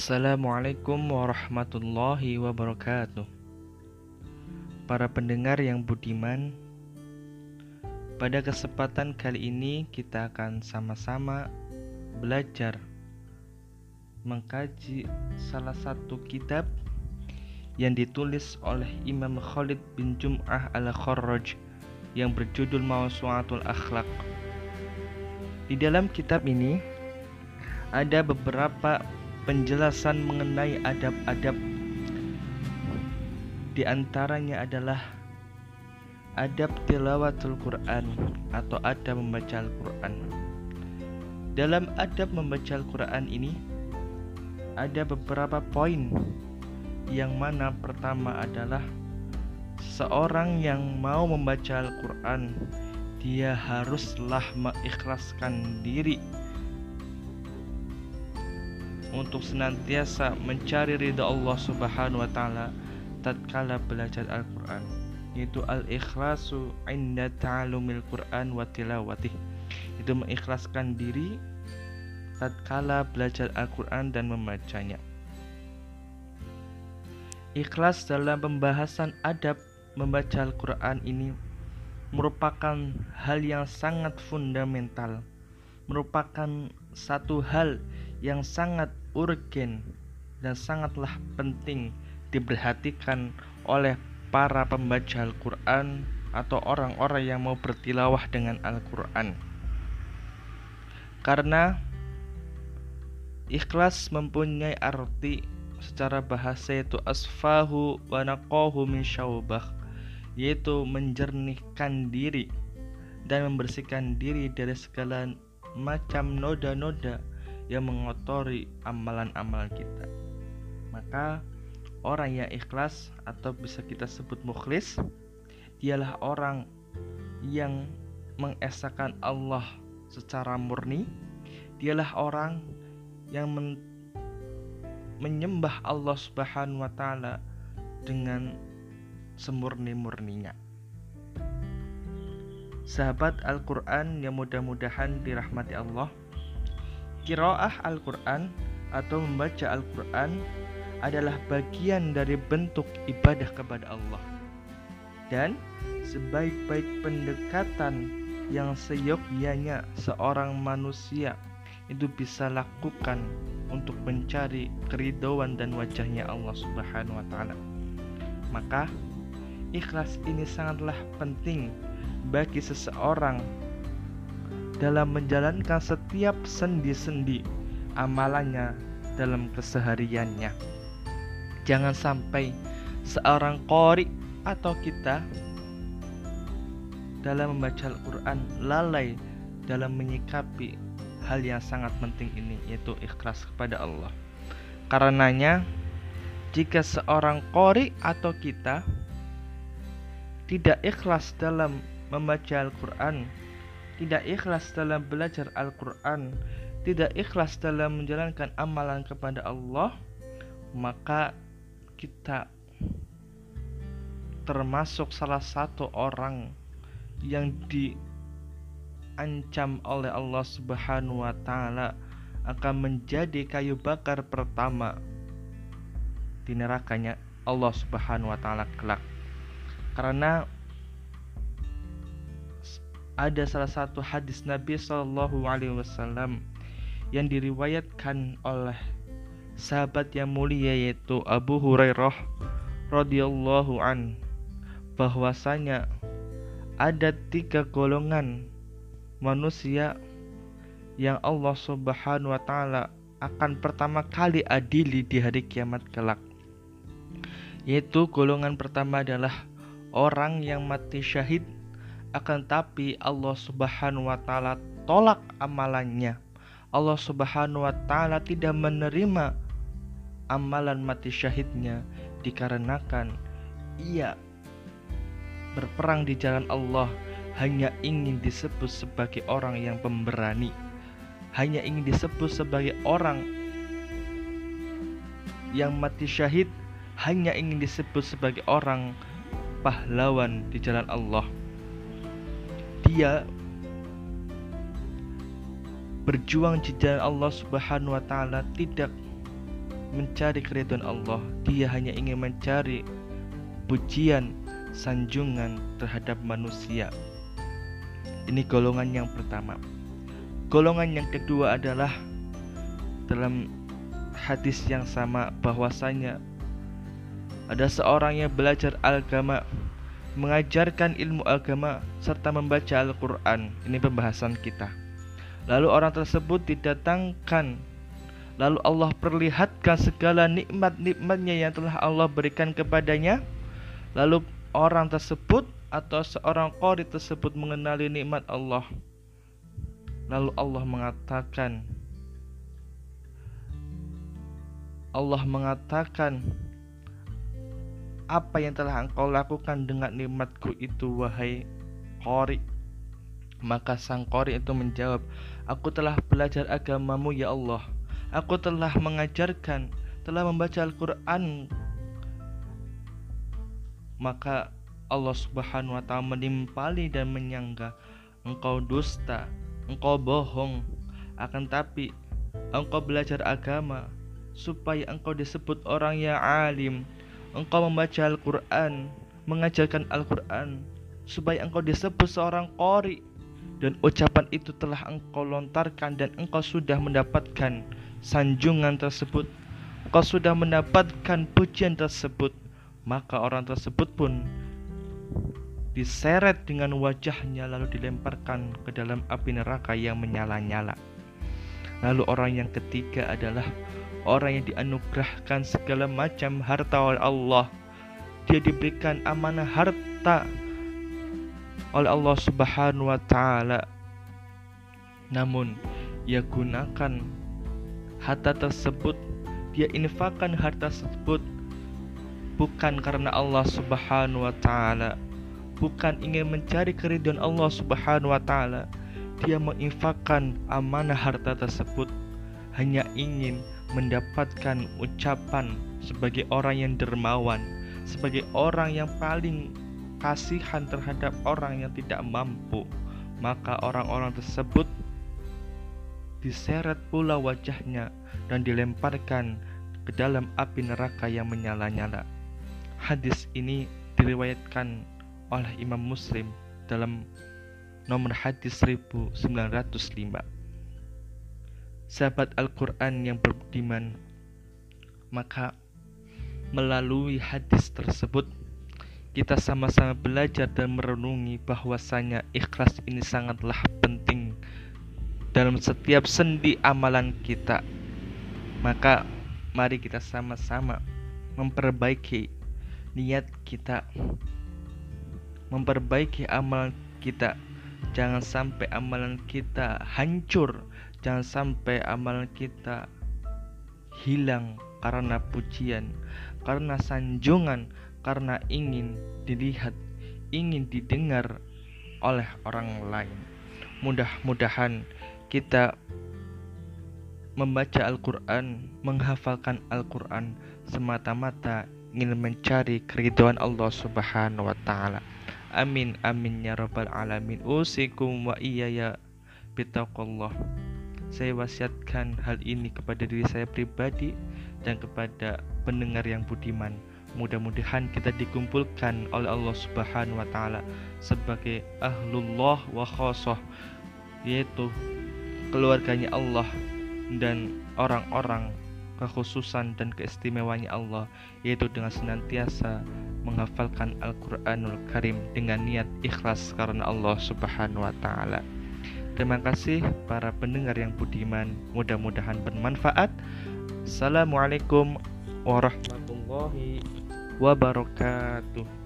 Assalamualaikum warahmatullahi wabarakatuh. Para pendengar yang budiman, pada kesempatan kali ini kita akan sama-sama belajar mengkaji salah satu kitab yang ditulis oleh Imam Khalid bin Jum'ah al-Kharraj yang berjudul Mawsu'atul Akhlaq. Di dalam kitab ini ada beberapa penjelasan mengenai adab-adab di antaranya adalah adab tilawatul Quran atau adab membaca Al-Quran. Dalam adab membaca Al-Quran ini ada beberapa poin yang mana pertama adalah seorang yang mau membaca Al-Quran dia haruslah mengikhlaskan diri untuk senantiasa mencari ridha Allah Subhanahu wa taala tatkala belajar Al-Qur'an yaitu al-ikhlasu inda ta'allumil Qur'an wa tilawatih. Itu mengikhlaskan diri tatkala belajar Al-Qur'an dan membacanya. Ikhlas dalam pembahasan adab membaca Al-Quran ini merupakan hal yang sangat fundamental, merupakan satu hal yang sangat urgen dan sangatlah penting diperhatikan oleh para pembaca Al-Quran atau orang-orang yang mau bertilawah dengan Al-Quran. Karena ikhlas mempunyai arti secara bahasa itu asfahu wa naqahu min syaubah yaitu menjernihkan diri dan membersihkan diri dari segala macam noda-noda yang mengotori amalan-amalan kita. Maka orang yang ikhlas atau bisa kita sebut mukhlis dialah orang yang mengesahkan Allah secara murni. Dialah orang yang men menyembah Allah Subhanahu wa taala dengan semurni-murninya. Sahabat Al-Qur'an yang mudah-mudahan dirahmati Allah, Kiroah Al-Quran atau membaca Al-Quran adalah bagian dari bentuk ibadah kepada Allah. Dan sebaik-baik pendekatan yang seyogyanya seorang manusia itu bisa lakukan untuk mencari keridhaan dan wajahnya Allah Subhanahu wa taala. Maka ikhlas ini sangatlah penting bagi seseorang dalam menjalankan setiap sendi-sendi amalannya dalam kesehariannya. Jangan sampai seorang kori atau kita dalam membaca Al-Quran lalai dalam menyikapi hal yang sangat penting ini yaitu ikhlas kepada Allah. Karenanya jika seorang kori atau kita tidak ikhlas dalam membaca Al-Quran tidak ikhlas dalam belajar Al-Quran, tidak ikhlas dalam menjalankan amalan kepada Allah, maka kita termasuk salah satu orang yang diancam oleh Allah Subhanahu wa taala akan menjadi kayu bakar pertama di nerakanya Allah Subhanahu wa taala kelak. Karena ada salah satu hadis Nabi Shallallahu Alaihi Wasallam yang diriwayatkan oleh sahabat yang mulia yaitu Abu Hurairah radhiyallahu an bahwasanya ada tiga golongan manusia yang Allah Subhanahu wa taala akan pertama kali adili di hari kiamat kelak. Yaitu golongan pertama adalah orang yang mati syahid akan tapi Allah Subhanahu wa taala tolak amalannya. Allah Subhanahu wa taala tidak menerima amalan mati syahidnya dikarenakan ia berperang di jalan Allah hanya ingin disebut sebagai orang yang pemberani. Hanya ingin disebut sebagai orang yang mati syahid hanya ingin disebut sebagai orang pahlawan di jalan Allah dia berjuang di jalan Allah Subhanahu wa taala tidak mencari keriduan Allah. Dia hanya ingin mencari pujian sanjungan terhadap manusia. Ini golongan yang pertama. Golongan yang kedua adalah dalam hadis yang sama bahwasanya ada seorang yang belajar agama mengajarkan ilmu agama serta membaca Al-Quran. Ini pembahasan kita. Lalu orang tersebut didatangkan. Lalu Allah perlihatkan segala nikmat-nikmatnya yang telah Allah berikan kepadanya. Lalu orang tersebut atau seorang qori tersebut mengenali nikmat Allah. Lalu Allah mengatakan Allah mengatakan apa yang telah engkau lakukan dengan nikmatku itu wahai Qori? Maka sang Qori itu menjawab aku telah belajar agamamu ya Allah. Aku telah mengajarkan telah membaca Al-Quran. Maka Allah subhanahu wa ta'ala menimpali dan menyangga engkau dusta engkau bohong. Akan tapi engkau belajar agama supaya engkau disebut orang yang alim engkau membaca Al-Quran mengajarkan Al-Quran supaya engkau disebut seorang qori dan ucapan itu telah engkau lontarkan dan engkau sudah mendapatkan sanjungan tersebut. Engkau sudah mendapatkan pujian tersebut. Maka orang tersebut pun diseret dengan wajahnya lalu dilemparkan ke dalam api neraka yang menyala-nyala. Lalu orang yang ketiga adalah orang yang dianugerahkan segala macam harta oleh Allah. Dia diberikan amanah harta oleh Allah Subhanahu wa taala. Namun ia gunakan harta tersebut, dia infakkan harta tersebut bukan karena Allah Subhanahu wa taala, bukan ingin mencari keridhaan Allah Subhanahu wa taala. Dia menginfakkan amanah harta tersebut hanya ingin mendapatkan ucapan sebagai orang yang dermawan, sebagai orang yang paling kasihan terhadap orang yang tidak mampu, maka orang-orang tersebut diseret pula wajahnya dan dilemparkan ke dalam api neraka yang menyala-nyala. Hadis ini diriwayatkan oleh Imam Muslim dalam nomor hadis 1905 sahabat Al-Quran yang beriman maka melalui hadis tersebut kita sama-sama belajar dan merenungi bahwasanya ikhlas ini sangatlah penting dalam setiap sendi amalan kita. Maka mari kita sama-sama memperbaiki niat kita memperbaiki amalan kita. Jangan sampai amalan kita hancur Jangan sampai amalan kita hilang karena pujian, karena sanjungan, karena ingin dilihat, ingin didengar oleh orang lain. Mudah-mudahan kita membaca Al-Quran, menghafalkan Al-Quran semata-mata ingin mencari keriduan Allah Subhanahu wa taala. Amin amin ya rabbal alamin. Usikum wa iyaya bitaqallah. Saya wasiatkan hal ini kepada diri saya pribadi dan kepada pendengar yang budiman. Mudah-mudahan kita dikumpulkan oleh Allah Subhanahu wa taala sebagai ahlullah wa khosoh yaitu keluarganya Allah dan orang-orang kekhususan dan keistimewaannya Allah yaitu dengan senantiasa menghafalkan Al-Qur'anul Karim dengan niat ikhlas karena Allah Subhanahu wa taala. Terima kasih para pendengar yang budiman. Mudah-mudahan bermanfaat. Assalamualaikum warahmatullahi wabarakatuh.